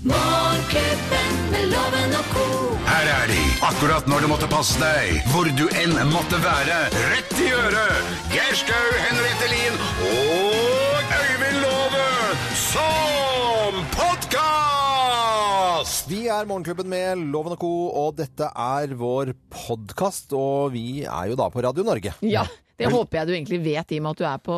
Morgenklubben med loven og ko. Her er de, akkurat når du måtte passe deg, hvor du enn måtte være. Rett i øret! Geir Skau, Henriette Lien og Øyvind Love som podkast! Vi er Morgenklubben med Loven og Co., og dette er vår podkast. Og vi er jo da på Radio Norge. Ja, det håper jeg du egentlig vet i og med at du er på,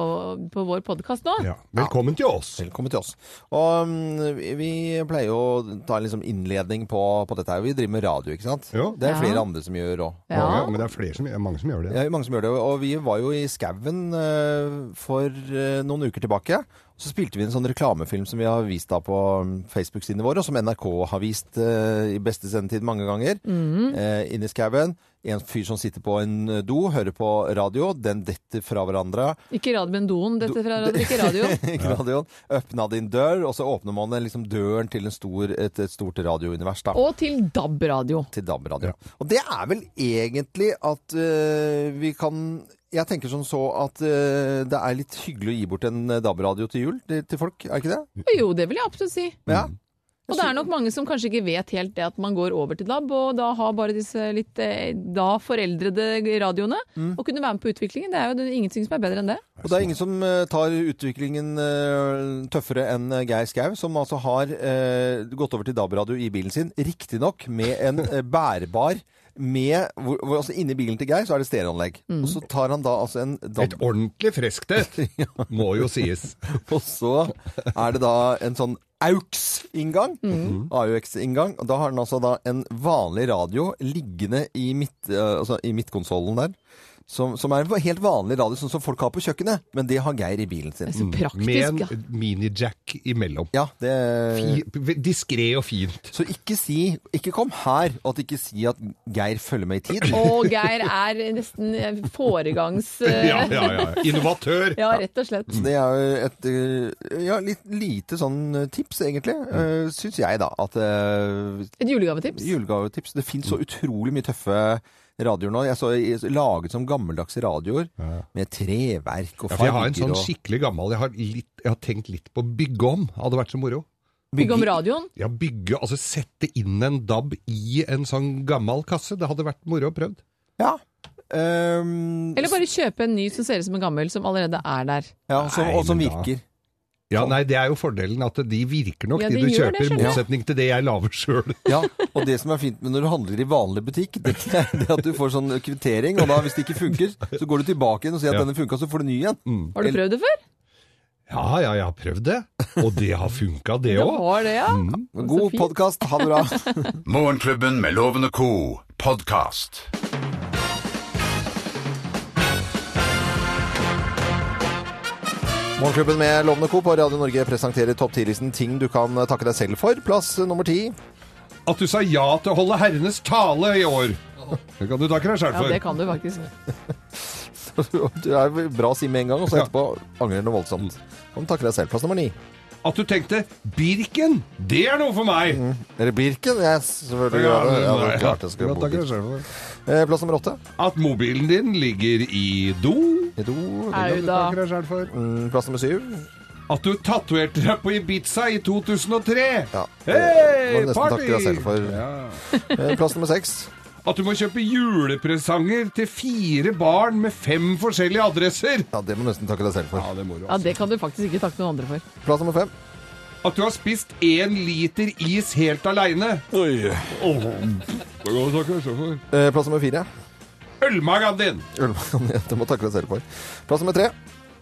på vår podkast nå. Ja. Velkommen til oss. Velkommen til oss. Og um, vi- pleier jo å ta en liksom innledning på, på dette her. Vi driver med radio, ikke sant? Jo. Det er Ja. flere andre som gjør òg. Ja. Ja, men det er flere som, mange som gjør det. Ja, mange som gjør det. Og vi var jo i skauen uh, for uh, noen uker tilbake. Så spilte vi en sånn reklamefilm som vi har vist da på mm, Facebook-sidene våre, og som NRK har vist eh, i beste sendetid mange ganger. Eh, inne i skauen. En fyr som sitter på en eh, do, hører på radio. Den detter fra hverandre. Ikke radio, men doen. Dette fra hverandre, ikke radio. Ikke radioen. Åpna din dør, og så åpner man den liksom døren til en stor, et, et stort radiounivers. da. Og til DAB-radio. til DAB-radio. Ja. Og det er vel egentlig at uh, vi kan Jeg tenker sånn så at uh, det er litt hyggelig å gi bort en eh, DAB-radio til jul til, til folk, er ikke det? Jo, det vil jeg absolutt si. Ja. Og det er nok mange som kanskje ikke vet helt det at man går over til DAB, og da har bare disse litt eh, da foreldrede radioene. Og kunne være med på utviklingen. Det er jo det er ingenting som er bedre enn det. Og det er ingen som tar utviklingen tøffere enn Geir Skau, som altså har gått over til DAB-radio i bilen sin. Riktignok med en bærbar med hvor, hvor, altså Inni bilen til Geir så er det stereoanlegg. Og så tar han da altså en Et ordentlig friskt et, må jo sies. Og så er det da en sånn AUX-inngang. AUX-inngang. Og da har han altså da en vanlig radio liggende i, midt, eh, altså i midtkonsollen der. Som, som er en helt vanlig radio, sånn som folk har på kjøkkenet. Men det har Geir i bilen sin. så praktisk. Med en ja. minijack imellom. Ja, det Diskré og fint. Så ikke si Ikke kom her og ikke si at Geir følger med i tid. Og Geir er nesten eh, foregangs... eh, Ja, ja, ja. Innovatør. ja, rett og slett. Det er jo et eh, ja, litt lite sånn eh, tips, egentlig. Mm. Syns jeg, da. At eh, Et julegavetips. Julegavetips. Det fins så utrolig mye tøffe radioer nå. Jeg så jeg- laget som gammeldagse radioer med treverk og Ja, jeg har en sånn og skikkelig gammel Jeg har, litt, jeg har tenkt litt på å bygge om. Hadde vært så moro. Bygge om radioen. Ja, bygge, altså sette inn en DAB i en sånn gammel kasse. Det hadde vært moro å prøve. Ja. Um, Eller bare kjøpe en ny som ser ut som en gammel, som allerede er der. ja som, og som virker. Ja, nei, Det er jo fordelen at de virker nok, Ja, de de du kjøper, i motsetning til det jeg lager sjøl. Ja, og det som er fint med når du handler i vanlig butikk, det er det at du får sånn kvittering, og da hvis det ikke funker, så går du tilbake igjen og sier at Ja. denne funka, så får du ny igjen. Har du prøvd det før? Ja, ja, jeg har prøvd det. Og det har funka, det òg. Ja. Mm. ja. God podkast, ha det bra. Morgenklubben med Lovende co. podkast. Morgenklubben med Lovende Co. på Radio Norge presenterer topp 10-listen ting du kan takke deg selv for. Plass nummer ti. At du sa ja til å holde herrenes tale i år. Det kan du takke deg sjøl Ja, det kan du faktisk. Du er bra å si med en gang, og så etterpå angrer du voldsomt. Kan takke deg selv. Plass nummer ni. At du tenkte 'Birken, det er noe for meg'. Eller Birken. Jeg selvfølgelig ja, det. Ja, det er klart jeg bo. Eh, Plass nummer åtte. At mobilen din ligger i do. I do. Er da. Mm, Plass nummer syv. At du tatoverte deg på Ibiza i 2003. Ja. Hei, Må nesten party! takke deg selv for. Ja. Eh, Plass nummer seks. At du må kjøpe julepresanger til fire barn med fem forskjellige adresser. Ja, det må du nesten takke deg selv for. Ja, det må du Ja, det kan du faktisk ikke takke noen andre for. Plass nummer fem. At du har spist én liter is helt aleine. Oi. Det kan du takke deg selv for. Eh, Plass nummer fire. Ølmagen din. Ølmann, det må takke deg selv for. Plass nummer tre.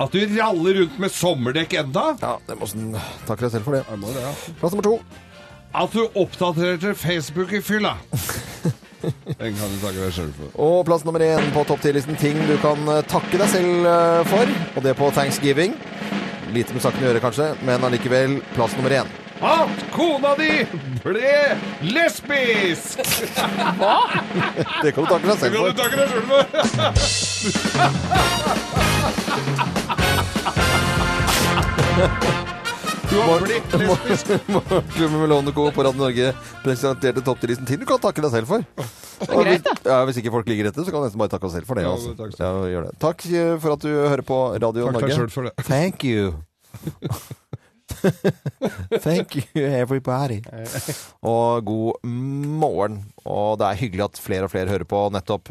At du raller rundt med sommerdekk enda. Ja, det må sånn takke deg selv for det. Det, ja. Plass nummer to. At du oppdaterte Facebook i fylla. Den kan du takke deg sjøl for. Og plass nummer én på topp ti-listen ting du kan eh, takke deg selv eh, for. Og det på thanksgiving. Lite med saken å gjøre, kanskje, men allikevel plass nummer én. At kona di ble lesbisk! Hva? Det kan du takke deg selv for. Det kan du takke deg sjøl for. Du har blitt lesbisk. Morgenklubben med Lovende Co. på Radio Norge presenterte topp 10-listen ting du kan takke deg selv for. Og hvis, ja, hvis ikke folk ligger etter, så kan du nesten bare takke oss selv for det. Ja, Altså. takk, Ja, gjør det. Takk eh, for at du hører på Radio Takk deg Norge. sjøl for det. Thank you. Thank you, everybody. Og god morgen. Og det er hyggelig at flere og flere hører på nettopp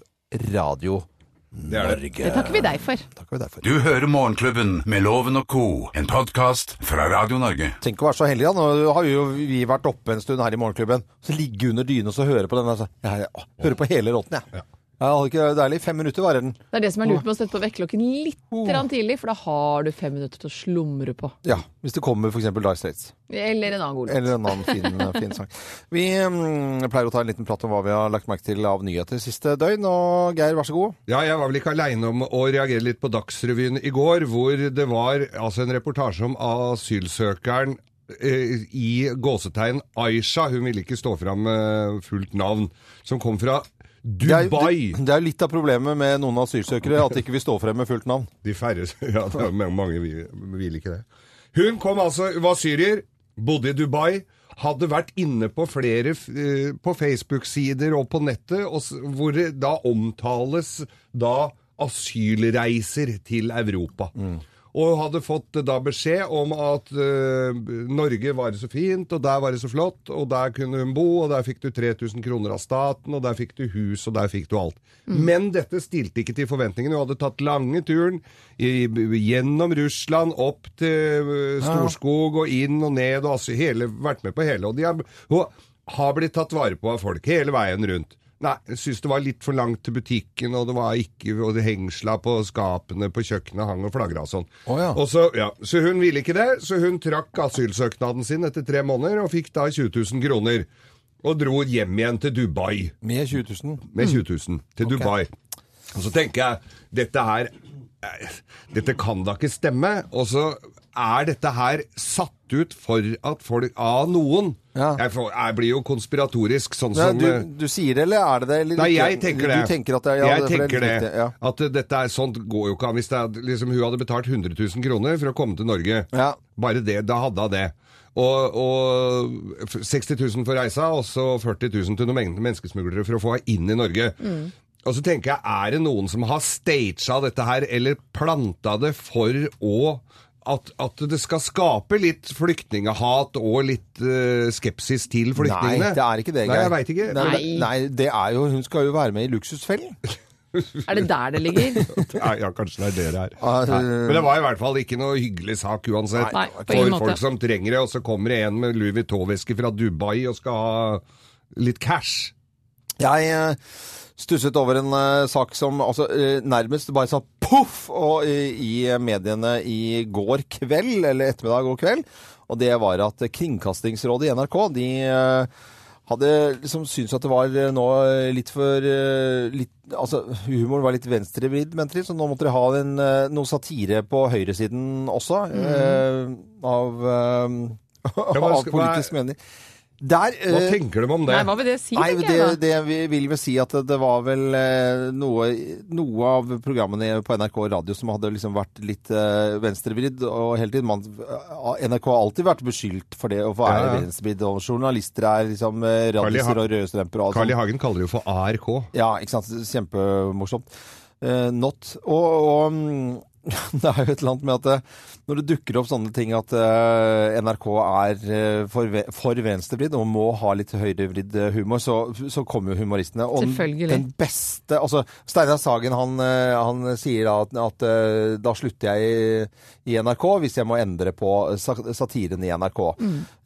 Radio er det. er Det takker vi deg for. Takker vi deg for. Du hører Morgenklubben med Loven og co., en podkast fra Radio Norge. Tenk å være så heldig, da. Nå har jo vi vært oppe en stund her i Morgenklubben. Så ligge under dyna og så høre på den. Altså. Jeg, hører på hele låten, jeg. Ja. Hadde ikke deilig. Fem minutter varer den. Det er det som er lurt med å sette på vekkerklokken litt Oh. tidlig, for da har du fem minutter til å slumre på. Ja, Hvis det kommer f.eks. Dire Straits. Eller en annen god låt. Eller en annen fin, fin sang. Vi mm, pleier å ta en liten prat om hva vi har lagt merke til av nyheter siste døgn. Og Geir, vær så god. Ja, jeg var vel ikke aleine om å reagere litt på Dagsrevyen i går, hvor det var altså en reportasje om asylsøkeren eh, i gåsetegn Aisha, hun ville ikke stå fram med fullt navn, som kom fra Dubai. det, er litt av problemet med noen asylsøkere, at de ikke vil stå frem med fullt navn. De færre Ja, det er mange, vil, vil ikke det. Hun kom altså, var syrier, bodde i Dubai, hadde vært inne på flere eh, på Facebook-sider og på nettet, og, hvor det da omtales da asylreiser til Europa. Og hadde fått eh, da beskjed om at uh, Norge var så fint, og der var det så flott, og der kunne hun bo, og der fikk du 3000 kroner av staten, og der fikk du hus, og der fikk du alt. Men dette stilte ikke til forventningene. Hun hadde tatt lange turen i, gjennom Russland, opp til eh, Storskog og inn og ned, og altså hele, vært med på hele. Og de har, hun har blitt tatt vare på av folk hele veien rundt. Nei, jeg syns det var litt for langt til butikken, og det var ikke og det hengsla på skapene på kjøkkenet hang og flagra og sånn. Oh, ja. Og så, ja, så hun ville ikke det, så hun trakk asylsøknaden sin etter tre måneder og fikk da 20 000 kroner. Og dro hjem igjen til Dubai Med 20 000. med 20 000 til Dubai. Og så tenker jeg, dette her eh, Dette kan da ikke stemme. Og så er dette her satt ut for at folk Av noen. Ja. Jeg, får, jeg blir jo konspiratorisk, sånn som du, eh, du sier det, eller er det det? Eller Nei, jeg tenker det. Du tenker at det, ja, jeg er tenker det. viktig. At dette er sånt går jo ikke an. Hvis er, liksom, hun hadde betalt 100 000 kroner for å komme til Norge, Ja. bare det, da hadde hun det. Og, og 60 000 for reisa, og så 40 000 til noen men- menneskesmuglere for å få henne inn i Norge. Og så tenker jeg, er det noen som har staged dette her, eller planta det for å at, at det skal skape litt flyktningehat og litt uh, skepsis til flyktningene? Nei, det er ikke det, Nei, jeg veit ikke. Nei, Nei. nei, det er jo Hun skal jo være med i Luksusfellen. Er det der det ligger? Ja, ja, kanskje det er det det er. Ah, Nei. Men det var i hvert fall ikke noe hyggelig sak uansett. Nei, for måte. folk som trenger det, og så kommer det en med Louis Vuitton-veske fra Dubai og skal ha litt cash. Jeg eh, stusset over en uh, sak som altså, uh, nærmest bare sa poff og, i, i mediene i går kveld, eller ettermiddag og kveld. Og det var at Kringkastingsrådet i NRK de eh, hadde liksom syntes at det var eh, nå litt for eh, litt, Altså, humoren var litt venstrevridd, mente de, så nå måtte de ha en, eh, noe satire på høyresiden også. eh, av eh, av politisk mening. Der Hva eh, tenker du om det? Nei, hva vil det si, Nei, det, jeg det vil vel si at det, var vel eh, noe, noe av programmene på NRK Radio som hadde liksom vært litt eh, venstrevridd. Og hele tiden man, NRK har alltid vært beskyldt for det å være Ja, ja. venstrevridd. Og journalister er liksom radiser og røde strømper og alt Carl I. Hagen kaller det jo for ARK. Ja, ikke sant. Kjempemorsomt. Uh, not. Og, og mm, det er jo et eller annet med at eh, når det dukker opp sånne ting at eh, NRK er eh, for, ve- for venstrevridd og må ha litt høyrevridd humor, så, så kommer jo humoristene. Og Selvfølgelig. den beste Altså, Steinar Sagen han, han sier da at, at da slutter jeg i, i NRK hvis jeg må endre på satiren i NRK.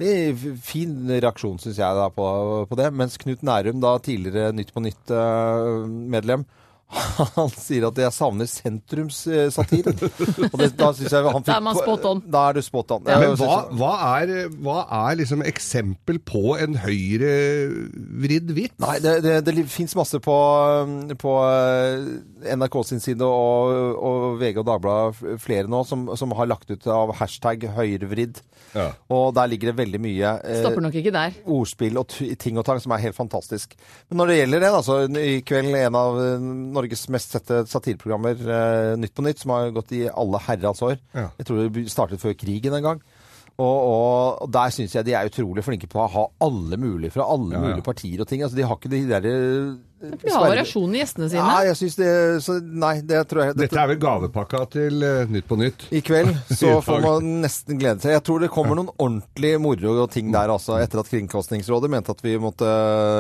Er Fin reaksjon, syns jeg, da, på, på det. Mens Knut Nærum, da tidligere Nytt på Nytt-medlem, han sier at jeg savner sentrumssatire. Og det, da synes jeg han fikk Da er man spot on. Da er du spot on. Ja. Men hva, hva, er, hva er liksom eksempel på en høyrevridd vits? Nei, det, det, det fins masse på, på eh, NRK sin side og, og VG og Dagbladet flere nå som, som har lagt ut av hashtag høyrevridd. Ja. Og der ligger det veldig mye eh, Stopper nok ikke der. ordspill og ting og tang som er helt fantastisk. Men når det gjelder det, da, så i kveld en av eh, Norges mest sette satireprogrammer, eh, Nytt på Nytt, som har gått i alle herrens år. Ja. Jeg tror det startet før krigen en gang. Og, og, der syns jeg de er utrolig flinke på å ha alle mulige fra alle Ja, ja. mulige partier og ting. Altså, de har ikke de der For de har variasjon i gjestene sine. Ja, jeg synes det så, Nei, det tror jeg Dette er vel gavepakka til uh, Nytt på Nytt. I kveld så I får man nesten glede seg. Jeg tror det kommer noen ordentlig moro og ting der altså, etter at Kringkastingsrådet mente at vi måtte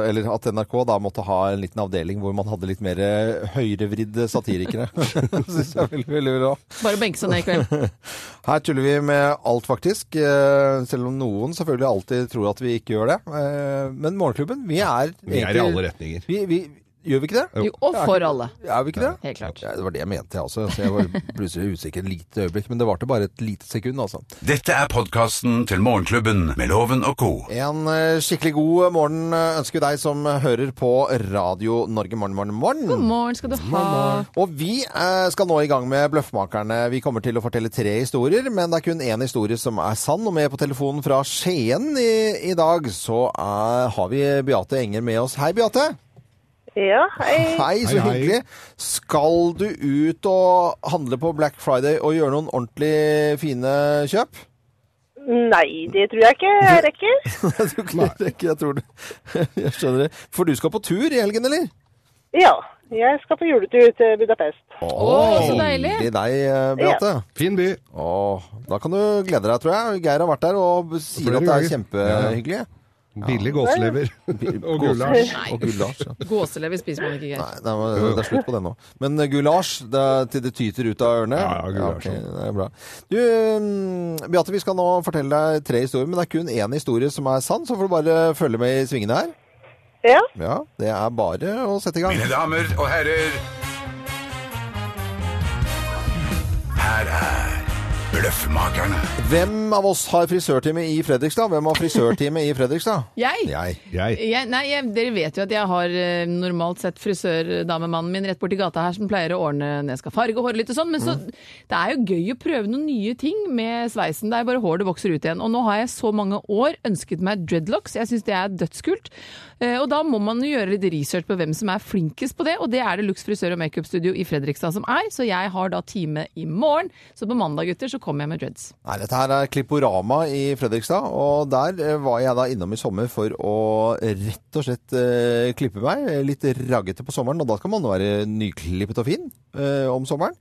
Eller at NRK da måtte ha en liten avdeling hvor man hadde litt mer eh, høyrevridde satirikere. Syns jeg er veldig, veldig bra. Bare benke seg ned i kveld. Her tuller vi med alt, faktisk. eh, Selv om noen selvfølgelig alltid tror at vi ikke gjør det. Eh, Men Morgenklubben, vi er Vi er i alle retninger. Vi, vi, gjør vi ikke det? Jo, og for alle. Er vi ikke det? Helt klart. Ja, det var det jeg mente, jeg også. Så jeg var plutselig usikker et lite øyeblikk. Men det varte bare et lite sekund, altså. Dette er podkasten til Morgenklubben med Loven og co. En eh, skikkelig god morgen eh, ønsker vi deg som hører på Radio Norge. Morgen, morgen, morgen. God morgen skal du ha. Og vi eh, skal nå i gang med Bløffmakerne. Vi kommer til å fortelle tre historier, men det er kun én historie som er sann. Og med på telefonen fra Skien i, i dag, så er, har vi Beate Enger med oss. Hei, Beate. Ja, hei. Hei, så Hei, hei. hyggelig. Skal du ut og handle på Black Friday og gjøre noen ordentlig fine kjøp? Nei, det tror jeg ikke jeg rekker. Jeg tror ikke det rekker, jeg tror det. Jeg skjønner det. For du skal på tur i helgen, eller? Ja, jeg skal på juletur til Budapest. Å, så deilig. Hyggelig deg, Beate. Beate. Fin by. Åh, da kan du glede deg, tror jeg. Geir har vært der og sier at det er kjempehyggelig. kjempehyggelig. Billig gåselever og gulasj. Og gulasj. Ja. Gåselever spiser man ikke, Geir. Nei, det er, det er slutt på det nå. Men eh, gulasj, det er til det tyter ut av ørene? Ja, ja, gulasj, ok, det er bra. Du, mm, Beate, vi skal nå fortelle deg tre historier, men det er kun én historie som er sann, så får du bare følge med i svingene her. Ja, Ja, det er bare å sette i gang. Mine damer og herrer. Her er Bløffmakerne. Hvem av oss har frisørtime i Fredrikstad? Hvem har frisørtime i Fredrikstad? Jeg? Jeg. Jeg. Jeg, nei, jeg, dere vet jo at jeg har eh, normalt sett frisørdamemannen min rett borti gata her som pleier å ordne når jeg skal farge håret litt og sånn, men så det er jo gøy å prøve noen nye ting med sveisen. Det er bare hår det vokser ut igjen. Og nå har jeg så mange år ønsket meg dreadlocks. Jeg syns det er dødskult. Eh, Og da må man jo gjøre litt research på hvem som er flinkest på det, og det er det Lux frisør og makeupstudio i Fredrikstad som er, så jeg har da time i morgen. Så på mandag, gutter, så kommer jeg med dreads. Nei, dette her er Klipporama i Fredrikstad, og der eh, var jeg da innom i sommer for å rett og slett eh, klippe meg. Litt raggete på sommeren, og da skal man være nyklippet og fin eh, om sommeren.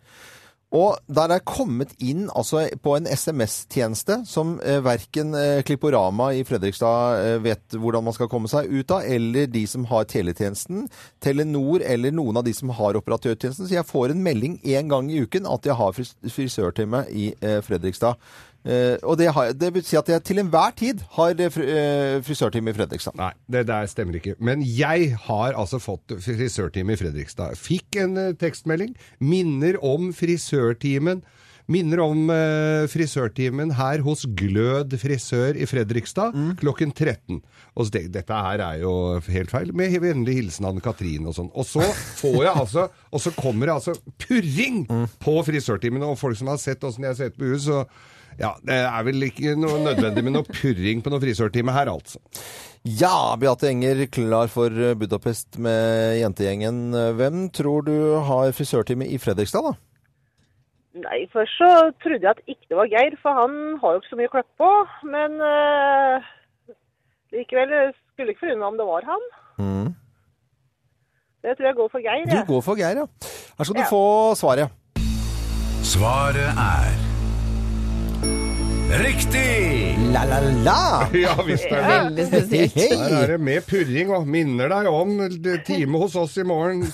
Og der er kommet inn altså, på en SMS-tjeneste som eh, verken eh, Klipporama i Fredrikstad eh, vet hvordan man skal komme seg ut av, eller de som har teletjenesten, Telenor eller noen av de som har operatørtjenesten. Så jeg får en melding én gang i uken at jeg har fris frisørtime i eh, Fredrikstad. Eh, og det, har, det vil si at jeg til enhver tid har fr fri, eh, frisørtime i Fredrikstad. Nei, det der stemmer ikke. Men jeg har altså fått frisørtime i Fredrikstad. Fikk en uh, tekstmelding. Minner om frisørtimen. Minner om eh, frisørtimen her hos Glød frisør i Fredrikstad klokken 13. Og det, dette her er jo helt feil. Med vennlig hilsen Anne Katrine og sånn. Og så får jeg altså Og så kommer det altså purring på frisørtimen. Og folk som har sett åssen jeg har sett på huet, så ja, det er vel ikke noe nødvendig med noe purring på noe frisørtime her, altså. Ja, Beate Enger klar for Budapest med jentegjengen. Hvem tror du har frisørtime i Fredrikstad, da? Nei, først så trodde jeg at ikke det var Geir, for han har jo ikke så mye kløpp på. Men eh, likevel skulle ikke forundre meg om det var han. Mm. Det tror jeg går for Geir. Du går for Geir, ja. Her skal du få svaret. Svaret er Riktig! La, la, la! Ja visst er det. Veldig spesielt. Her Der er det med purring og minner deg om time hos oss i morgen.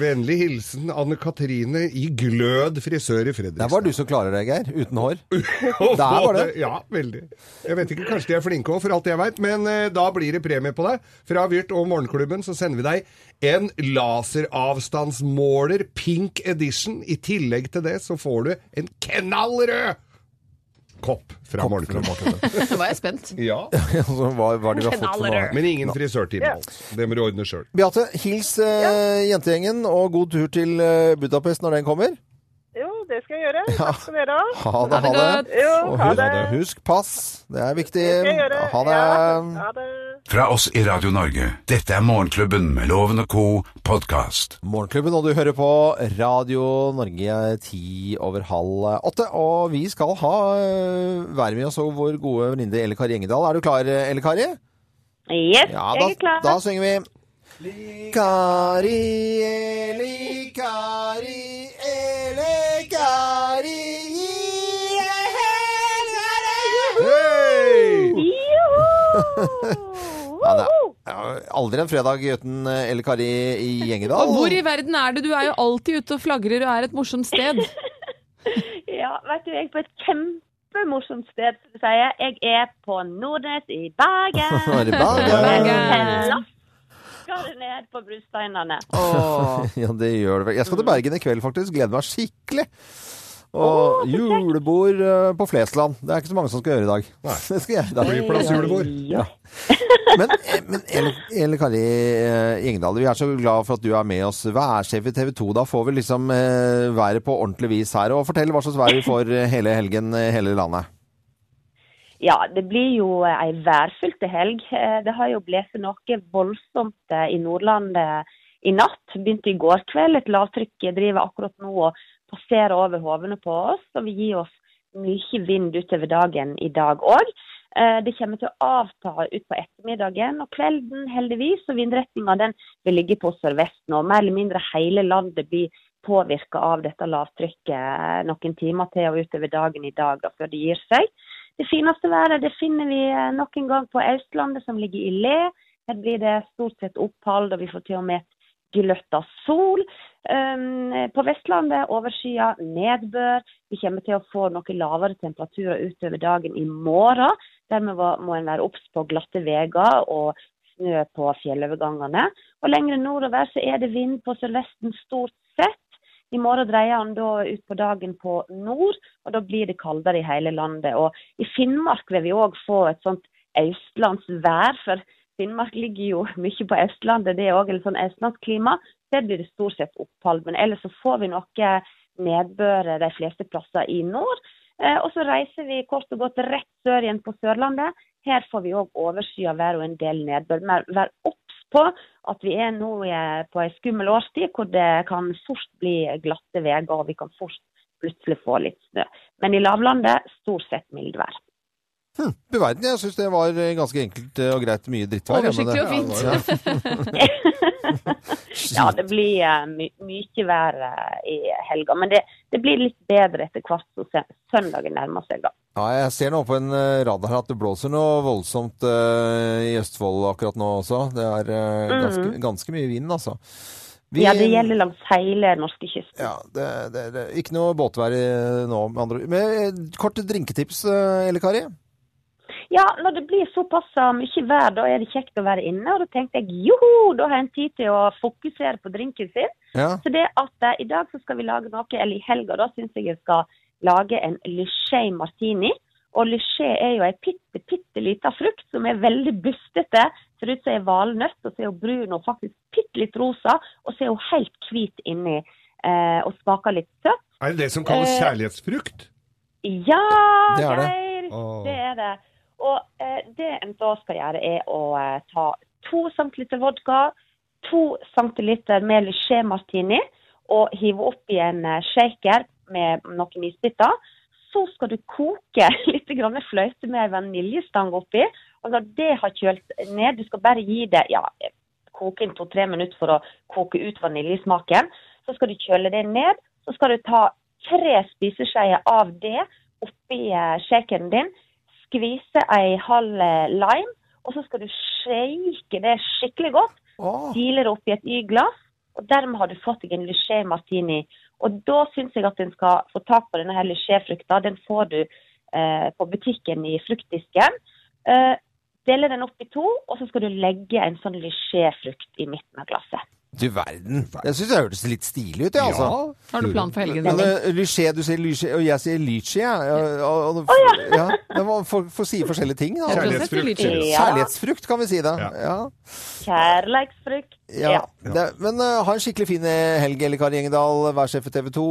Vennlig hilsen Anne Katrine i Glød frisør i Det Der var du som klarer deg, Geir. Uten hår. Der var det. Ja, veldig. Jeg vet ikke, kanskje de er flinke òg, for alt jeg veit. Men eh, da blir det premie på deg. Fra Vyrt og Morgenklubben så sender vi deg en laseravstandsmåler pink edition. I tillegg til det så får du en knallrød kopp fra Morgenklubben. Nå var jeg spent. Ja, Så hva hva de har fått for noe? Men ingen frisørtime, altså. Det må du ordne sjøl. Beate, hils eh, jentegjengen, og god tur til eh, Budapest når den kommer. Det skal jeg gjøre. Takk skal dere ha. Ha det, Ha det. Jo, Og ha husk, det. husk pass. Det er viktig. Ha det. Ja, ha det. Fra oss i Radio Norge. Dette er Morgenklubben med Loven og co. podkast. Morgenklubben, og du hører på Radio Norge ti over halv åtte. Og vi skal ha eh, være med oss og vår gode venninne Elle Kari Engedal. Er du klar, Elle Kari? Yes, Ja, jeg da, er klar. da synger vi. Kari, Eli, Kari, Eli, Kari, gi deg hen, Hei! Ja, det er aldri en fredag uten eh, Kari i Gjengedal. Hvor i verden er du? Du er jo alltid ute og flagrer og er et morsomt sted. Ja, vet du, jeg er på et kjempemorsomt sted, sier jeg. Jeg er på Nordnes i Bergen. I Bergen. Jeg lasker det ned på brusteinene. Ja, det gjør det vel. Jeg skal til Bergen i kveld, faktisk. Gleder meg skikkelig. Og julebord eh, på Flesland. Det er ikke så mange som skal gjøre i dag. Nei. Det skal jeg i dag. Flyplassjulebord. Ja. Men, eh, men Eli, Eli Kari Gjengdal, vi er så glad for at du er med oss. Værsjef i TV 2. Da får vi liksom eh, været på ordentlig vis her. Og fortell hva slags vær vi får hele helgen i hele landet. Ja, det blir jo eh, ei værfylte helg. Eh, Det har jo blitt noe voldsomt eh, i Nordland i natt. Begynte i går kveld. Et lavtrykk driver akkurat nå og passerer over hovene på oss. Og vi gir oss mye vind utover dagen i dag òg. Det kommer til å avta utpå ettermiddagen og kvelden, heldigvis. Og vindretninga vil ligge på sørvest nå. mer eller mindre hele landet blir påvirka av dette lavtrykket noen timer til og utover dagen i dag da, før det gir seg. Det fineste været det finner vi eh, nok en gang på Østlandet, som ligger i le. Her blir det stort sett opphold, og vi får til og med gløtt av sol. Um, på Vestlandet overskyet nedbør. Vi kommer til å få noe lavere temperaturer utover dagen i morgen. Dermed må en være obs på glatte veier og snø på fjellovergangene. Og Lenger nordover så er det vind på sørvesten stort sett. I morgen dreier han da ut på dagen på nord, og da blir det kaldere i hele landet. Og I Finnmark vil vi òg få et sånt østlandsvær, for Finnmark ligger jo mye på Østlandet. Det er òg et sånn østlandsklima. Der blir det stort sett opphold. Men ellers så får vi noe nedbør de fleste plasser i nord. Eh, og så reiser vi kort og godt rett sør igjen på Sørlandet. Her får vi òg overskya vær og en del nedbør. Vær obs på at vi er nå eh, på ei skummel årstid hvor det kan fort bli glatte veier, og vi kan fort plutselig få litt snø. Men i lavlandet stort sett mildvær. Hm, du verden, jeg syns det var eh, ganske enkelt eh, og greit mye drittvær. ja, men Oversiktlig og det- fint. Ja, det blir eh, my mye vær eh, i helga. Men det, det blir litt bedre etter hvert som sø- søndagen nærmer seg. da. Ja, jeg ser nå på en eh, radar at det blåser noe voldsomt uh, i Østfold akkurat nå også. Det er uh, ganske, ganske mye vind, altså. Vi- Ja, det gjelder langs hele norskekysten. Ja, det, det, det, ikke noe båtvær nå, med andre ord. Men eh, kort drinketips, eh, Elle Kari? Ja, når det blir såpass mye vær, da er det kjekt å være inne. Og da tenkte jeg joho, da har en tid til å fokusere på drinken sin. Ja. Så det at eh, i dag så skal vi lage noe, eller i helga da, syns jeg jeg skal lage en Luché martini. Og Luché er jo ei bitte, bitte lita frukt som er veldig bustete. Ser ut som ei valnøtt, og så er hun brun og faktisk bitte litt rosa. Og så er hun helt hvit inni eh, og smaker litt søtt. Er det det som kalles Eh, kjærlighetsfrukt? Ja, Det er det. Geir! Det er det. Og eh, det en da skal gjøre, er å eh, ta to centiliter vodka, to centiliter med Luché martini og hive opp i en eh, shaker med noen isbiter. Så skal du koke litt grann fløyte med vaniljestang oppi. Og når det har kjølt ned, du skal bare gi det ja, koke inn to-tre minutter for å koke ut vaniljesmaken. Så skal du kjøle det ned. Så skal du ta tre spiseskjeer av det oppi eh, shakeren din. Skvise ei halv eh, lime. Og så skal du shake det skikkelig godt. Sile det oppi et Y-glass. Og dermed har du fått deg en Luché martini. Og da syns jeg at en skal få tak på denne her Luché-frukta. Den får du eh, på butikken i fruktdisken. Eh, dele den opp i to, og så skal du legge en sånn Luché-frukt i midten av glasset. Du verden. Jeg syns det hørtes litt stilig ut, jeg, altså. Har du plan for helgen? Men uh, Lyché, du sier Lyché, og jeg sier Lyché. Ja. Ja, og, og, ja. det var for, for å si forskjellige ting. Da. Kjærlighetsfrukt. Ja. Kjærlighetsfrukt, kan vi si det. Ja. Kjærlighetsfrukt. Ja. Det, men uh, ha en skikkelig fin eh, helg, Elle Kari Engedal, værsjef i TV 2.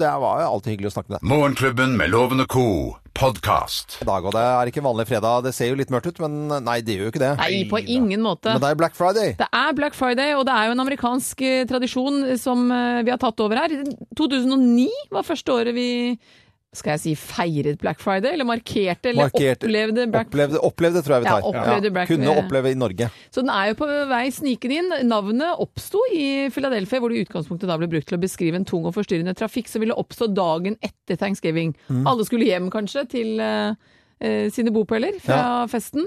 Det var jo alltid hyggelig å snakke med deg Morgenklubben med lovende co. podkast. i dag. Og det er ikke vanlig fredag. Det ser jo litt mørkt ut, men nei, det gjør jo ikke det. Nei, på ingen måte. Men det er Black Friday. Det er Black Friday, og det er jo en amerikansk eh, tradisjon som eh, vi har tatt over her. 2009 var første året vi skal jeg si feiret Black Friday, eller markerte, eller Markerte- opplevde Black Opplevde, opplevde tror jeg vi tar. Ja, opplevde Black- Kunne oppleve i Norge. Så den er jo på vei snikende inn. Navnet oppsto i Philadelphia, hvor det i utgangspunktet da ble brukt til å beskrive en tung og forstyrrende trafikk som ville oppstå dagen etter thanksgiving. Mm. Alle skulle hjem kanskje til eh, eh, sine bopeller fra festen.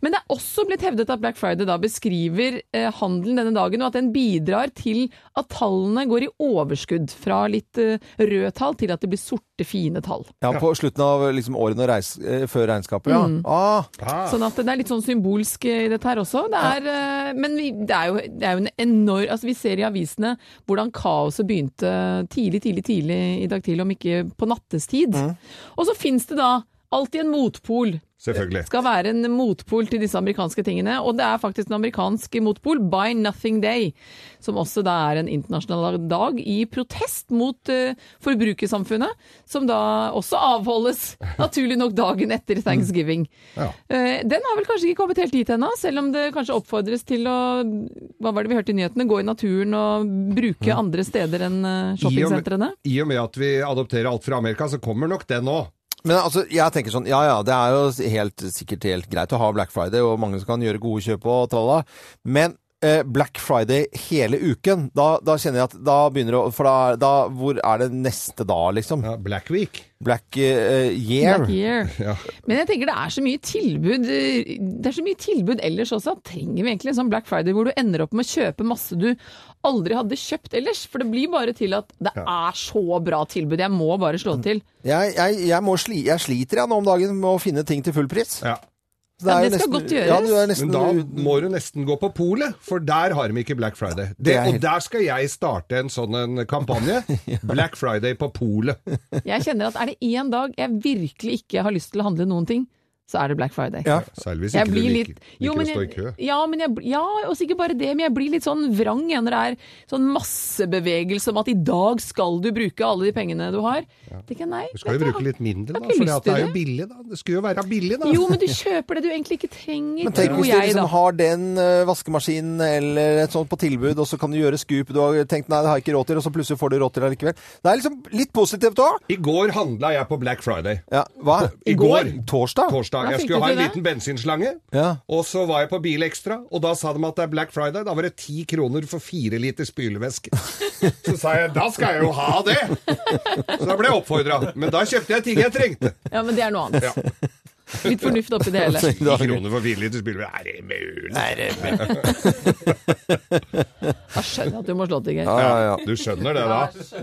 Men det er også blitt hevdet at Black Friday da beskriver eh, handelen denne dagen, og at den bidrar til at tallene går i overskudd. Fra litt eh, røde tall til at det blir sorte, fine tall. Ja, på slutten av liksom, årene reis, eh, før regnskapet, ja. Mm. Ah, Sånn at det er litt sånn symbolsk i dette her også. Det er, eh, Men vi, det, er jo, det er jo en enorm Altså Vi ser i avisene hvordan kaoset begynte tidlig, tidlig, tidlig i dag tidlig, om ikke på nattestid. Og så fins det da alltid en motpol. Selvfølgelig. Skal være en motpol til disse amerikanske tingene. Og det er faktisk en amerikansk motpol, Buy Nothing Day, som også da er en internasjonal dag i protest mot uh, forbrukersamfunnet, som da også avholdes naturlig nok dagen etter thanksgiving. Ja. Uh, Den har vel kanskje ikke kommet helt dit ennå, selv om det kanskje oppfordres til å hva var det vi hørte i nyhetene, gå i naturen og bruke andre steder enn eh, shoppingsentrene? I og med at vi adopterer alt fra Amerika, så kommer nok den òg. Men altså, jeg tenker sånn, ja ja, det er jo helt, sikkert helt greit å ha Black Friday, og mange som kan gjøre gode kjøp og tralla, men Black Friday hele uken, da, da kjenner jeg at da begynner det å For da, da Hvor er det neste da, liksom? Ja, Black Week. Black uh, Year? Black Year. Ja. Men jeg tenker det er så mye tilbud eh, Det er så mye tilbud ellers også. Trenger vi egentlig en sånn Black Friday hvor du ender opp med å kjøpe masse du aldri hadde kjøpt ellers? For det blir bare til at det er så bra tilbud. Jeg må bare slå til. Jeg, jeg, jeg, må sli, jeg sliter jeg nå om dagen med å finne ting til full pris. Ja. Så Ja, er det skal godt gjøres. Ja, du er nesten, Men da må du nesten gå på polet, for der har de ikke Black Friday. Det, Det helt- Og der skal jeg starte en sånn en kampanje. Black Friday på polet. Jeg kjenner at er det én dag jeg virkelig ikke har lyst til å handle noen ting, så er det Black Friday. Ja. Særlig hvis ikke du liker, litt jo, liker jeg, å stå i kø. ja, men jeg, ja, og sikkert bare det, men jeg blir litt sånn vrang når det er sånn massebevegelse om at i dag skal du bruke alle de pengene du har. Tenker jeg, nei, Du skal jo bruke litt mindre, da, for det er jo billig. da. Det skulle jo være billig, da. Jo, men du kjøper det du egentlig ikke trenger, Men tenk hvis du liksom da. har den eh, vaskemaskinen eller et sånt på tilbud, og så kan du gjøre skup. Du har tenkt nei, det har jeg ikke råd til, og så plutselig får du råd til det likevel. Det er liksom litt positivt òg. I går handla jeg på Black Friday. Ja, hva? I går. Torsdag? Torsdag. Hva Jeg skulle ha en det? liten bensinslange, Ja. og så var jeg på Bilekstra, og da sa de at det er Black Friday. Da var det ti kroner for fire liter spylevæske. Så sa jeg da skal jeg jo ha det! Så da ble jeg oppfordra. Men da kjøpte jeg ting jeg trengte. Ja, men det er noe annet. Ja. Litt fornuft oppi det hele. Ti kroner for fire liter spiller er det mulig? Da skjønner jeg at du må slå til, Geir. Ja, ja, ja. Du skjønner det, da?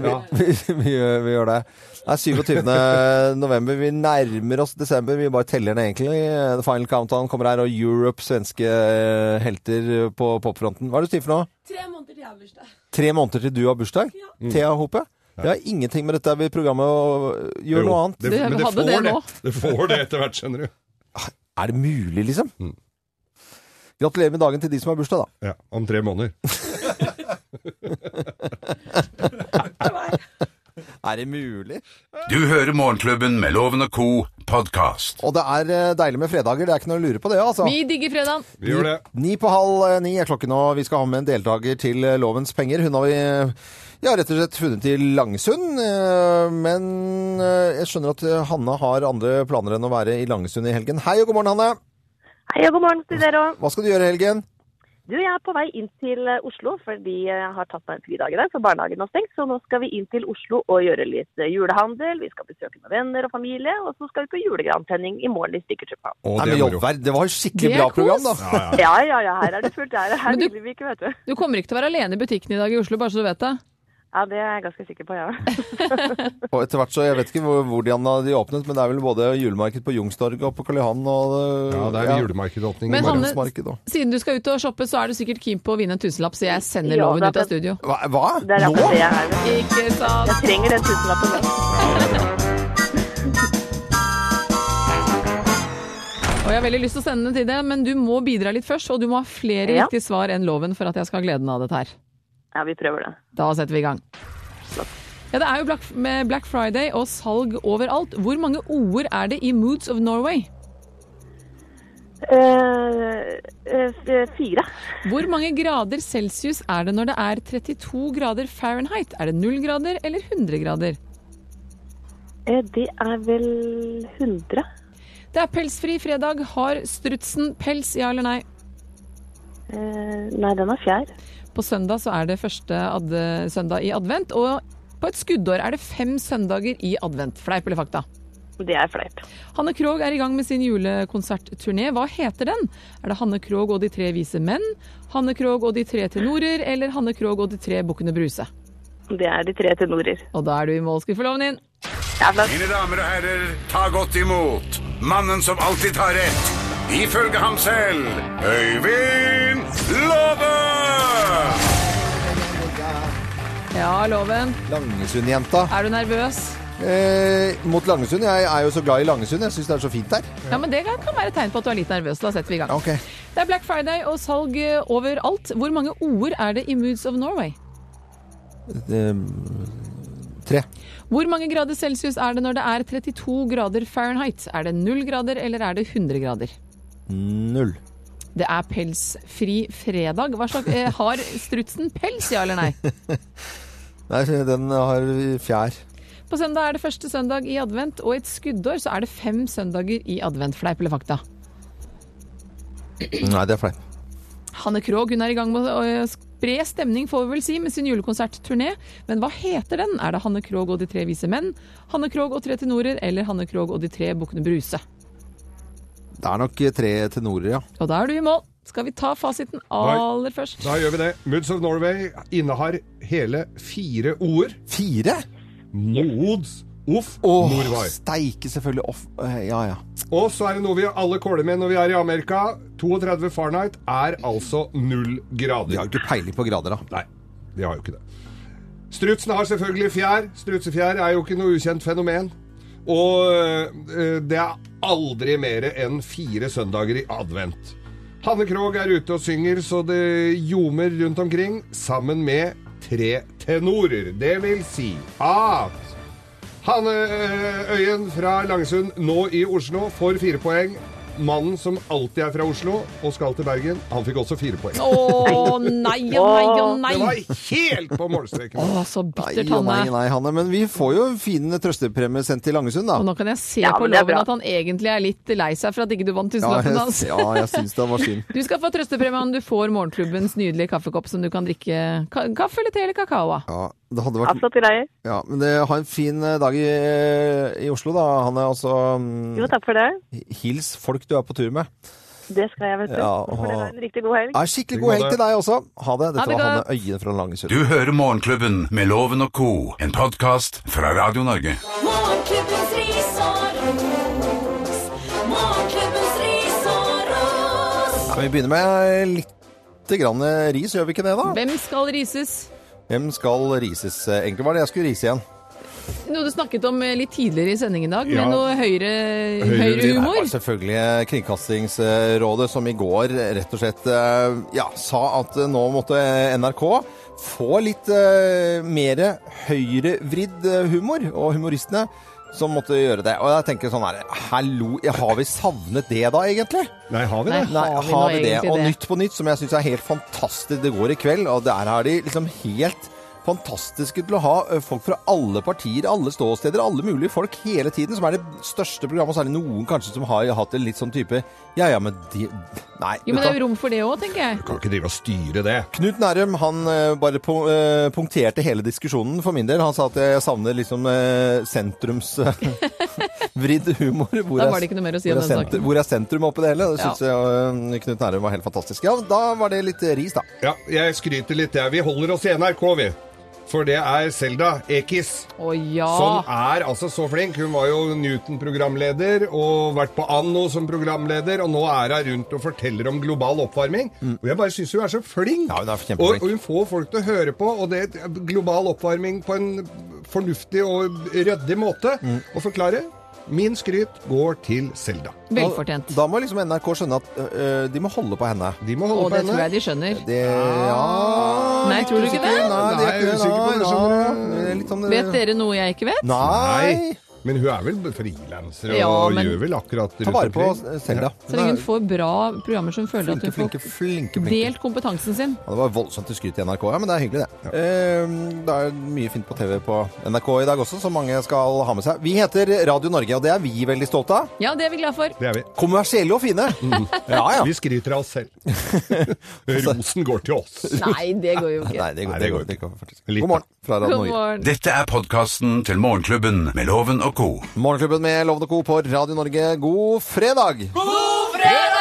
Ja. vi, vi, vi gjør det. Det er 27. november. Vi nærmer oss desember. Vi bare teller ned, egentlig. The Final Countdown kommer her, og Europe, svenske eh, helter på popfronten. Hva er det du sier for noe? Tre måneder til jeg har bursdag. Tre måneder til du har bursdag? Thea Hope? Det har ingenting med dette vi programmet å gjøre noe annet. Det, Det men det får det det. nå. Det får det etter hvert, skjønner du. Er det mulig, liksom? Mm. Gratulerer med dagen til de som har bursdag, da. Ja, Om tre måneder. Er det mulig? Du hører Morgenklubben med Loven og Co. podkast. Og det er eh, deilig med fredager. Det er ikke noe å lure på det, altså. Vi digger fredagen. Vi gjør det. Ni på halv eh, ni er klokken, og vi skal ha med en deltaker til eh, Lovens penger. Hun har vi eh, har rett og slett funnet til Langesund. eh, Men eh, jeg skjønner at eh, Hanne har andre planer enn å være i Langesund i helgen. Hei og god morgen, Hanne. Hei og god morgen til dere òg. Hva skal du gjøre i helgen? Du, jeg er på vei inn til Oslo fordi jeg har tatt meg en fridag i dag, for barnehagen har stengt. Så nå skal vi inn til Oslo og gjøre litt eh, julehandel. Vi skal besøke noen venner og familie. Og så skal vi på julegrantenning i morgen i Stikkertuppa. Å, det er det var jo skikkelig er bra program, da. Ja, ja. Ja, ja, ja, her er det fullt. Her, her Men du- vil vi ikke, vet du. Du kommer ikke til å være alene i butikken i dag i Oslo, bare så du vet det. Ja, det er jeg ganske sikker på, ja. Og etter hvert så, Jeg vet ikke hvor, hvor de han har de åpnet, men det er vel både julemarked på Youngstorget og på Karl Johan og Ja, det er julemarkedåpning i Men. Hanne- Siden du skal ut og shoppe, så er du sikkert keen på å vinne en tusenlapp, så jeg sender Ja, loven ut av studio. Hva? hva? Det er akkurat det jeg er. Ikke sant? Jeg trenger den tusenlappen nå. Og jeg har veldig lyst til å sende den til deg, men du må bidra litt først, og du må ha flere Ja. riktige svar enn loven for at jeg skal ha gleden av dette her. Ja, vi prøver det. Da setter vi i gang. Ja, det er jo Black, med Black Friday og salg overalt. Hvor mange ord er det i Moods of Norway? Uh, uh, fire. Hvor mange grader celsius er det når det er 32 grader Fahrenheit? Er det 0 grader eller 100 grader? Uh, Det er vel 100. Det er pelsfri fredag. Har strutsen pels, ja eller nei? Nei, den er fjær. På søndag så er det første ad søndag i advent, og på et skuddår er det fem søndager i advent. Fleip eller fakta? Det er fleip. Hanne Krogh er i gang med sin julekonsertturné. Hva heter den? Er det Hanne Krogh og de tre vise menn, Hanne Krogh og de tre tenorer, eller Hanne Krogh og de tre bukkene Bruse? Det er de tre tenorer. Og da er du i mål. Skal vi få loven din? Ja. Mine damer og herrer, ta godt imot mannen som alltid tar rett, ifølge ham selv, Øyvind Love Ja, loven. Langesund-jenta. Er du nervøs? Eh, mot Langesund. Jeg er jo så glad i Langesund. Jeg syns det er så fint der. Ja, men Det kan være et tegn på at du er litt nervøs. Da setter vi i gang. Okay. Det er Black Friday og salg eh, overalt. Hvor mange ord er det i Moods of Norway? Det, tre. Hvor mange grader celsius er det når det er 32 grader Fahrenheit? Er det 0 grader eller er det 100 grader? Null. Det er pelsfri fredag. Hva slags, eh, har strutsen pels, ja eller nei? Nei, den har fjær. På søndag er det første søndag i advent, og i et skuddår så er det fem søndager i advent. Fleip eller fakta? Nei, det er fleip. Hanne Krogh hun er i gang med å øh, spre stemning, får vi vel si, med sin julekonsertturné. Men hva heter den? Er det Hanne Krogh og de tre vise menn, Hanne Krogh og tre tenorer, eller Hanne Krogh og de tre bukkene Bruse? Det er nok tre tenorer, ja. Og da er du i mål. Skal vi ta fasiten aller først? Da gjør vi det. Moods of Norway innehar hele fire ord. Fire? Moods of Åh, Norway. steike selvfølgelig off... eh, Ja, ja. Og så er det noe vi alle kåler med når vi er i Amerika. 32 Fahrenheit er altså null De Vi har ikke peiling på grader, da. Nei, de har jo ikke det. Strutsen har selvfølgelig fjær. Strutsefjær er jo ikke noe ukjent fenomen. Og øh, det er aldri mer enn fire søndager i advent. Hanne Krogh er ute og synger så det ljomer rundt omkring, sammen med tre tenorer. Det vil si at Hanne øh, Øyen fra Langsund, nå i Oslo, får fire poeng. Mannen som alltid er fra Oslo og skal til Bergen, han fikk også fire poeng. Å nei og nei og nei! Det var helt på målstreken. Å, så bittert, Hanne. nei, nei, Hanne. Men vi får jo fin trøstepremie sendt til Langesund, da. Og nå kan jeg se Ja, på loven at han egentlig er litt lei seg for at ikke du vant Ja, tusenlappen hans. ja, jeg syns det var synd. Du skal få trøstepremien. Du får morgenklubbens nydelige kaffekopp som du kan drikke ka kaffe eller te eller kakao av. Ja, det hadde vært flott greier. Ja, men det, ha en fin eh, dag i, i Oslo, da, Hanne. er så mm, Jo, takk for det. hils folk du er på tur med. Det skal jeg, vet du. Ja, og... Det dere og- en riktig god helg. Ja, skikkelig god helg til deg også. Ha det. Ha Dette det var. Hanne Øyen fra Langesund. Du hører Morgenklubben med Loven og co., en podkast fra Radio Norge. Morgenklubbens ris og ros. Morgenklubbens ris og ros. Skal vi begynne med litt grann ris, gjør vi ikke det, da? Hvem skal rises? Hvem skal rises? Egentlig var det jeg skulle rise igjen. Noe du snakket om eh, litt tidligere i sending i dag, Ja. med noe høyere, høyere humor. var selvfølgelig Kringkastingsrådet som i går rett og slett eh, ja, sa at eh, nå måtte NRK få litt eh, mer høyrevridd eh, humor, og humoristene som måtte gjøre det. Og jeg tenker sånn her, hallo, har vi savnet det da egentlig? Nei, har vi det? Nei, Har vi har vi det? Og? Nytt på Nytt, som jeg syns er helt fantastisk. Det går i kveld, og der har de liksom helt fantastiske til å ha folk fra alle partier, alle ståsteder, alle mulige folk hele tiden, som er det største programmet. Og så er noen kanskje som har hatt en litt sånn type Ja ja, men de Nei. Jo, men det er jo rom for det òg, tenker jeg. Du Kan ikke drive og styre det. Knut Nærum han eh, bare eh, punkterte hele diskusjonen for min del. Han sa at jeg savner liksom sentrumsvridd humor. Hvor Da var det ikke noe mer å si om den saken. Hvor er sentrum oppi det hele? Det Ja. jeg eh, Knut Nærum var helt fantastisk. Ja, da var det litt ris, da. Ja, jeg skryter litt, jeg. Vi holder oss i NRK, vi. For det er Selda Ekiz. Ja! Som er altså så flink. Hun var jo Newton-programleder og vært på Anno som programleder, og nå er hun rundt og forteller om global oppvarming. Og jeg bare syns hun er så flink. Mm. Ja, hun er og, og hun får folk til å høre på, og det er global oppvarming på en fornuftig og ryddig måte. Mm. Og forklare. Min skryt går til Selda. Velfortjent. Da må liksom NRK skjønne at øh, de må holde på henne. De må holde Og på det tror jeg de skjønner. Det Ja Nei, tror du ikke det? Nei, det er er usikker på det, Nei, skjønner nei, du. det er litt sånn Vet dere noe jeg ikke vet? Nei. Men hun er vel frilanser og Ja, men- gjør vel akkurat Ta vare på selv, ja. Så lenge hun får bra programmer som føler at hun flinke, får flinke, flinke. delt kompetansen sin. Ja, det var voldsomt til skryt i NRK, ja, men det er hyggelig, det. Eh, det er mye fint på TV på NRK i dag også, som mange skal ha med seg. Vi heter Radio Norge, og det er vi veldig stolte av. Ja, det er vi glad for. Det er vi. Kommersielle og fine. Ja, ja. Vi skryter av oss selv. Rosen går til oss. Nei, det går jo ikke. Nei, det går, Nei, det det går, går det går faktisk. Litt, God morgen fra Radio Norge. Dette er podkasten til Morgenklubben med Loven og co. Morgenklubben med Loven og Co. på Radio Norge, god fredag! God fredag!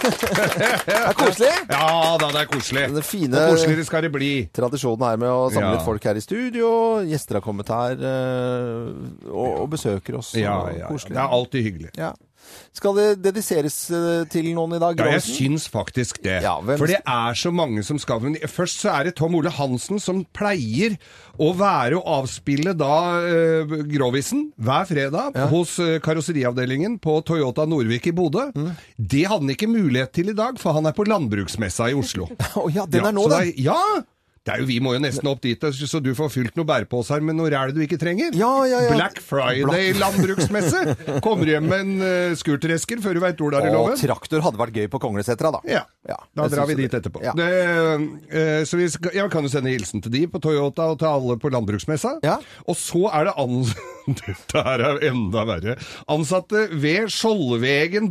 Det er koselig. Ja da, det er koselig. Det fine- Og koseligere skal det bli. Tradisjonen her med å samle Ja. litt folk her i studio. Gjester har kommet her eh, og, og besøker oss. Ja, ja, ja. Det er alltid hyggelig. Ja. Skal det dediseres eh, til noen i dag? Ja, jeg syns faktisk det. Ja, hvem- For det er så mange som skal men Først så er det Tom Ole Hansen som pleier å være og avspille da eh, Grovisen hver fredag hos eh, karosseriavdelingen på Toyota Nordvik i Bodø. Mm. Det hadde han ikke mulighet til i dag, for han er på landbruksmessa i Oslo. Å ja, den er nå, da. den. Ja! Det er jo, vi må jo nesten opp dit, så du får fylt noen bæreposer med noe ræl du ikke trenger. Ja, ja, ja. Black Friday landbruksmesse. Kommer hjem med en uh, skurtresker før du veit hvor det er i Og loven. traktor hadde vært gøy på Konglesetra, da. Ja, Ja, da drar vi dit etterpå. Ja. Det, uh, så vi skal, ja, kan jo sende hilsen til de på Toyota og til alle på landbruksmessa. Ja. Og så er det ansatte Dette her er enda verre. Ansatte ved Skjoldvegen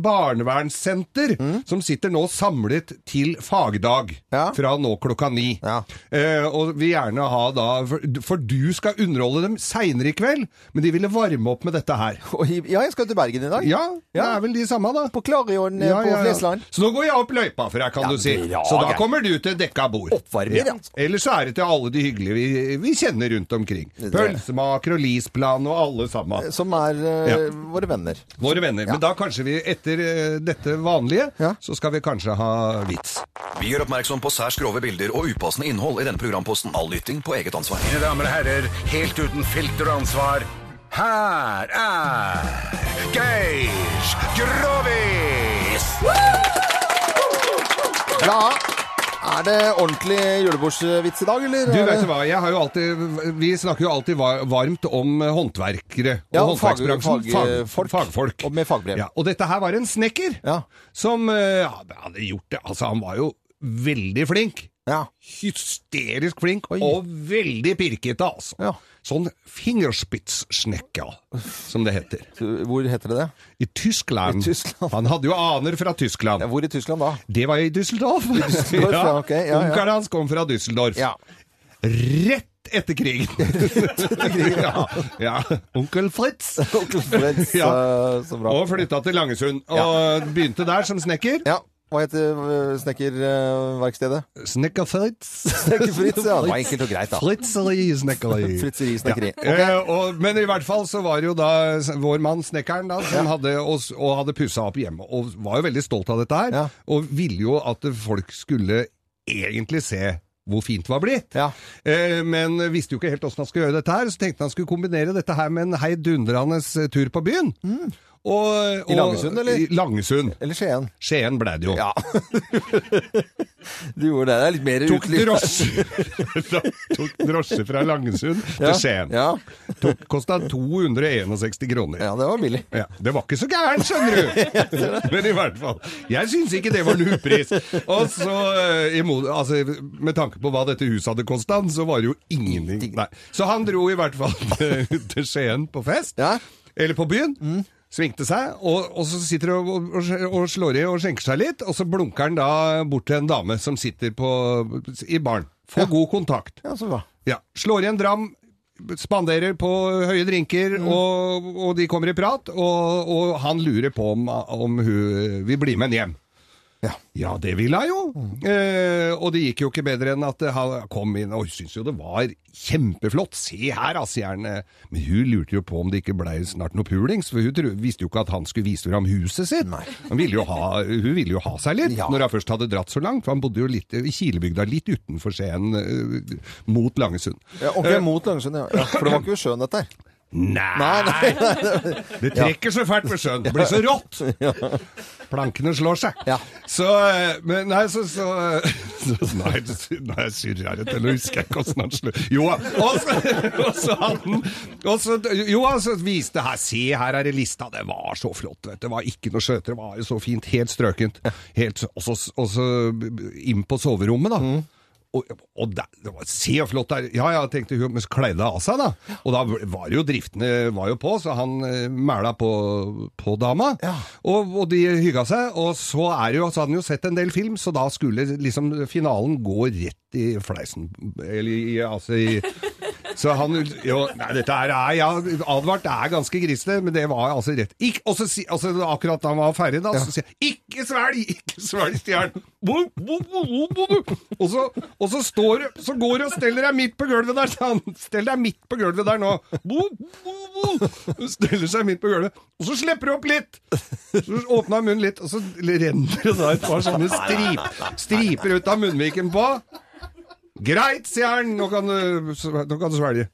barnevernssenter som sitter nå samlet til fagdag Mm. Ja. fra nå klokka ni. Ja. Eh, og vil gjerne ha da for, for du skal underholde dem seinere i kveld, men de ville varme opp med dette her. Ja, jeg skal til Bergen i dag. Ja, det er vel de samme, da. På Klarion eh, Ja, på ja, ja. Flesland. Så nå går jeg opp løypa for her, kan Ja, du si. Så da kommer du til dekka bord. Oppvarmer, altså. Ellers så er det til alle de hyggelige vi, vi kjenner rundt omkring. Pølsemaker og Lisplan og alle sammen. Som er eh, Ja. våre venner. Våre venner. Men da kanskje vi etter eh, dette vanlige, Ja. så skal vi kanskje ha vits. Vi gjør oppmerksom på særs grove bilder og upassende innhold i denne programposten. All lytting på eget ansvar. Mine damer og herrer, helt uten filter og ansvar, her er Geir Grovis! Ja, er det ordentlig julebordsvits i dag, eller? Du vet du hva, jeg har jo alltid, vi snakker jo alltid varmt om håndverkere og Ja, fag- håndverksbransjen. fag- folk. fagfolk. Og med fagbrev. Ja, og dette her var en snekker Ja. som ja, hadde gjort det. Altså, han var jo veldig flink. Ja. Hysterisk flink Oi. og veldig pirkete, altså. Ja. Sånn fingerspitzsnekker, som det heter. Hvor heter det det? I Tyskland. I Tyskland. Han hadde jo aner fra Tyskland. Ja, hvor i Tyskland da? Det var i Düsseldorf. Düsseldorf, ja, okay. ja. Onkelen hans kom fra Düsseldorf. Ja. Rett etter krigen. ja, ja. Onkel Fritz. Onkel Fritz, Ja. eh, så bra. Og flytta til Langesund. Og begynte der som snekker. Ja, hva heter uh, snekkerverkstedet? Snekker Fritz. Snekker Fritz, ja. Det var enkelt og greit da. Fritzeri snekkeri. Fritzeri snekkeri. Ja. Eh, og, men i hvert fall så var det jo da vår mann snekkeren da, som hadde, og, og hadde pussa opp hjemme, og var jo veldig stolt av dette her, Ja. og ville jo at folk skulle egentlig se hvor fint det var blitt. Ja. Eh, men visste jo ikke helt hvordan han skulle gjøre dette her, så tenkte han skulle kombinere dette her med en heidundrende eh, tur på byen. Og, og, I Langesund, eller? I Langesund. Eller Skien. Skien ble det jo. Ja. du gjorde det. Det er litt mer Tok drosje, tok drosje fra Langesund Ja. til Skien. Ja. Tok, Kosta 261 kroner. ja, det var billig. Ja, det var ikke så gærent, skjønner du. Men i hvert fall. Jeg syns ikke det var lupris. Og så, eh, altså, med tanke på hva dette huset hadde kosta, så var det jo ingenting. Nei. Så han dro i hvert fall til, Skien på fest. Ja. Eller på byen. Svingte seg, og, og så sitter han og, og, og slår i og skjenker seg litt, og så blunker han da bort til en dame som sitter på, i baren. Får god kontakt. Ja, så bra. Ja, slår i en dram, spanderer på høye drinker, og, og de kommer i prat, og, og han lurer på om, om hun vil bli med hjem. Ja. Ja, det ville hun jo. Eh, og det gikk jo ikke bedre enn at han kom inn, og hun syntes jo det var kjempeflott. Se her, da, sier han. eh. Men hun lurte jo på om det ikke blei snart noe pulings, for hun visste jo ikke at han skulle vise fram huset sitt. Han ville jo ha, hun ville jo ha seg litt, Ja. når han først hadde dratt så langt, for han bodde jo litt i Kilebygda, litt utenfor Skien, eh, mot Langesund. Ja, ok, mot Langesund, ja. ja. For det var ikke ved sjøen dette her. Nei, Nei, nei, nei. Det trekker så fælt med sjøen. Det blir så rått. Plankene slår seg. Ja. Så eh, Men nei, så, så, så Nei, nei jeg rett, eller nå husker jeg ikke åssen han slår Jo, og så, og så hadde han Jo, så viste her Se, her er det lista. Det var så flott, vet du. Det var ikke noe skjøter. Det var jo så fint. Helt strøkent. Helt, og, så, inn på soverommet, da. Og, og der, det var, se så flott der. Ja, ja, tenkte hun, men så kleide av seg, da. Og da var jo driftene var jo på, så han eh, mæla på, på dama. Og, og de hygga seg. Og så, er jo, så hadde han jo sett en del film, så da skulle liksom finalen gå rett i fleisen. Eller i, altså i så han jo, Nei, dette er, Jeg ja, advart det er ganske grisete, men det var altså rett. Ikk, og så altså, akkurat da han var ferdig, da, så sier jeg 'ikke svelg', ikke svelg stjernen. Og så, og så står du, så går du og steller deg midt på gulvet der, sa han. Stell deg midt på gulvet der nå. Steller seg midt på gulvet. Og så slipper du opp litt. Så åpner munnen litt, og så renner det da et par sånne strip, striper ut av munnviken på. Greit, sier han, nå kan du, nå kan du svelge.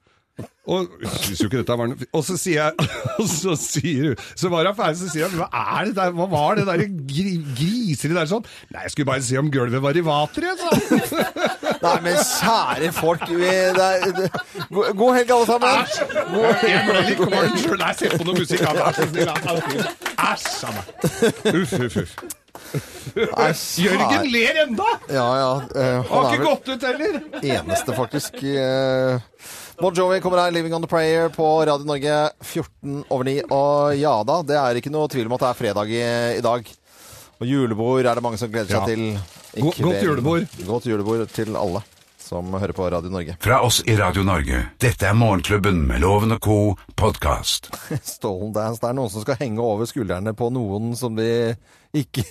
Og synes jo ikke dette var noe Og så sier jeg Og så sier hun Så var hun ferdig, så sier hun Hva er det der Hva var det der gri, griseri der sånn? Nei, jeg skulle bare se om gulvet var i vater, jeg, sa Nei, men kjære folk vi, det er, det, god, helg, alle sammen. Æsj! Jeg ble litt kvalm sjøl. Nei, sett på noe musikk. Vær så. Æsj. Uff, uff, uff. Nei, Jørgen ler enda! Ja, ja. Uh, Har han har ikke gått ut heller. eneste, faktisk. Uh, Bon Jovi kommer her, 'Living on the Prayer' på Radio Norge 14 over 9. Og ja da, det er ikke noe tvil om at det er fredag i, i dag. Og julebord er det mange som gleder seg Ja. til. i godt julebord. Godt julebord til alle som hører på Radio Norge. Fra oss i Radio Norge. Dette er Morgenklubben med Loven og co. podkast. Stolen Dance. Det er noen som skal henge over skuldrene på noen som de ikke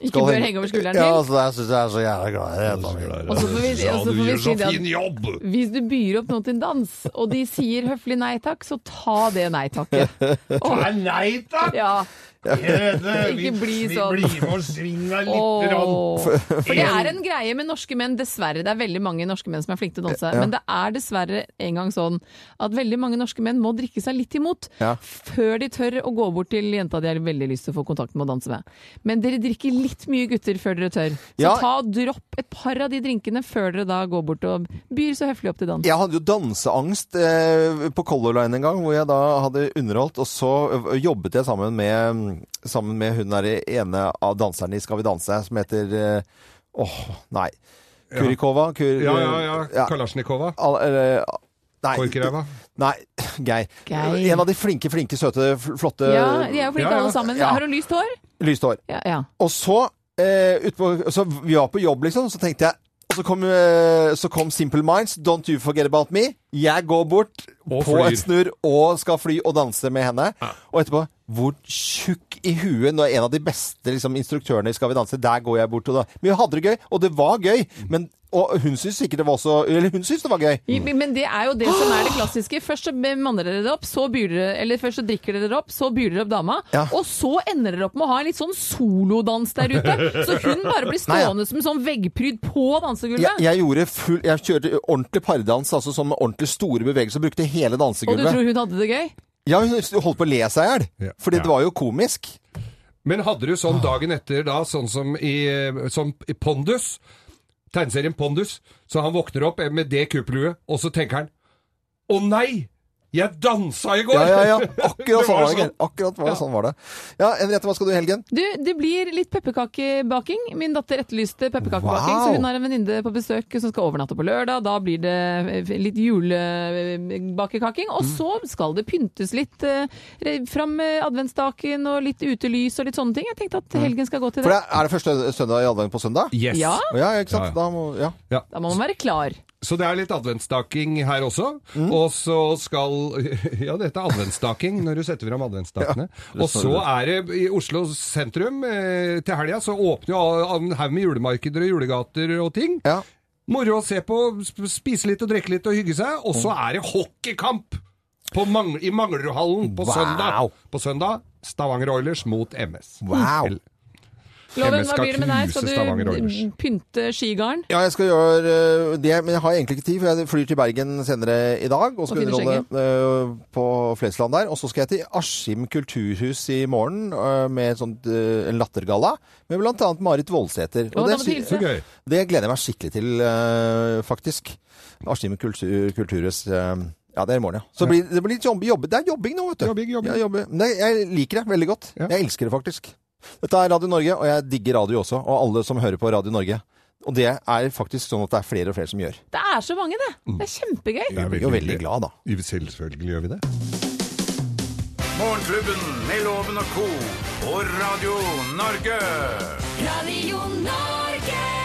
Ikke skal bør henge over skulderen til. Ja, altså, det syns jeg er så jævla glad i. det. Og så får vi, Ja, du får vi gjør si så fin jobb! hvis du byr opp noen til en dans, og de sier høflig nei takk, så ta det nei takket. Åh, Nei, nei takk! ja. Ikke bli sånn. Bli med og sving deg litt. Åh. grann. For det er en greie med norske menn, dessverre. Det er veldig mange norske menn som er flinke til å danse. Men det er dessverre en gang sånn at veldig mange norske menn må drikke seg litt imot Ja. før de tør å gå bort til jenta de har veldig lyst til å få kontakt med og danse med. Men dere drikker litt mye gutter før dere tør. Så Ja. ta og dropp et par av de drinkene før dere da går bort og byr så høflig opp til dans. Jeg hadde jo danseangst eh, på Color Line en gang, hvor jeg da hadde underholdt, og så jobbet jeg sammen med, sammen med hun der ene av danserne i Skal vi danse, som heter Åh, Åh, nei. Kurikova? Kur, Ja, ja, ja. Kalasjnikova. Al- eller, nei, Korkreva? Nei, Geir. Geir. En av de flinke, flinke, søte, flotte Ja, de er jo flinke Ja, ja. alle sammen. Ja. Har hun lyst hår? Lyst hår. Ja, ja. Og så, eh, utpå, så vi var på jobb, liksom, så tenkte jeg og så kom, eh, så kom Simple Minds, Don't You Forget About Me. Jeg går bort på et snurr og skal fly og danse med henne. Og etterpå Hvor tjukk i huet når en av de beste liksom, instruktørene i Skal vi danse Der går jeg bort og da Men vi hadde det gøy, og det var gøy. Men, og hun syns sikkert det var også Eller hun syns det var gøy. Mm. Men det er jo det som er det klassiske. Først så manner dere det opp, så byr dere Eller først så drikker dere det opp, så byr dere opp dama. Ja. Og så ender dere opp med å ha en litt sånn solodans der ute. Så hun bare blir Nei, ja. stående som en sånn veggpryd på dansegulvet. Jeg, jeg gjorde full Jeg kjørte ordentlig pardans, altså sånn med ordentlig store bevegelser. Brukte hele dansegulvet. Og du tror hun hadde det gøy? Ja, hun holdt på å le seg i hjel. Ja. Fordi det var jo komisk. Men hadde du sånn dagen etter da, sånn som i, som i Pondus, tegneserien Pondus, så han våkner opp med det kuppelhuet, og så tenker han Å nei! Jeg dansa i går! Ja, ja, ja. Akkurat sånn var det. sånn. Akkurat var det, Ja. sånn var det. Ja, Henriette, hva skal du i helgen? Du, det blir litt pepperkakebaking. Min datter etterlyste pepperkakebaking, Wow. så hun har en venninne på besøk som skal overnatte på lørdag. Da blir det eh, litt julebakekaking. Og så skal det pyntes litt eh, fram med adventsstaken og litt utelys og litt sånne ting. Jeg tenkte at helgen skal gå til For det. det, Er det første søndag i advent på søndag? Yes. Ja, Ja, ikke sant? Ja, ja. Da må, ja. da må man være klar. Så det er litt adventsstaking her også. Mm. Og så skal Ja, dette er adventsstaking når du setter fram adventsstakene. og så er det i Oslo sentrum eh, til helga så åpner jo en haug med julemarkeder og julegater og ting. ja. Moro å se på, spise litt og drikke litt og hygge seg. Og så er det hockeykamp på Mang i Manglerudhallen på Wow. søndag. På søndag Stavanger Oilers mot MS. Wow. Loven, hva blir det med deg? Skal du pynte skigarden? Ja, jeg skal gjøre øh, det, men jeg har egentlig ikke tid, for jeg flyr til Bergen senere i dag og skal og underholde øh, på Flesland der. Og så skal jeg til Askim kulturhus i morgen øh, med et sånt, en lattergalla med annet Marit Voldsæter. Og det, det gleder jeg meg skikkelig til, faktisk. Askim kultur, kulturhus. ja, det er i morgen, ja. Så blir, det blir litt jobb, jobb. Det er jobbing nå, vet du. Jobbing, jobbing. Ja, jobbing. Jeg liker det veldig godt. Ja. Jeg elsker det faktisk. Dette er Radio Norge, og jeg digger radio også. Og alle som hører på Radio Norge. Og det er faktisk sånn at det er flere og flere som gjør. Det er så mange, det! Det er kjempegøy. Er blir jo veldig glad, da. Selvfølgelig gjør vi det. Morgenklubben med Loven og Co. på Radio Norge. Radio Norge.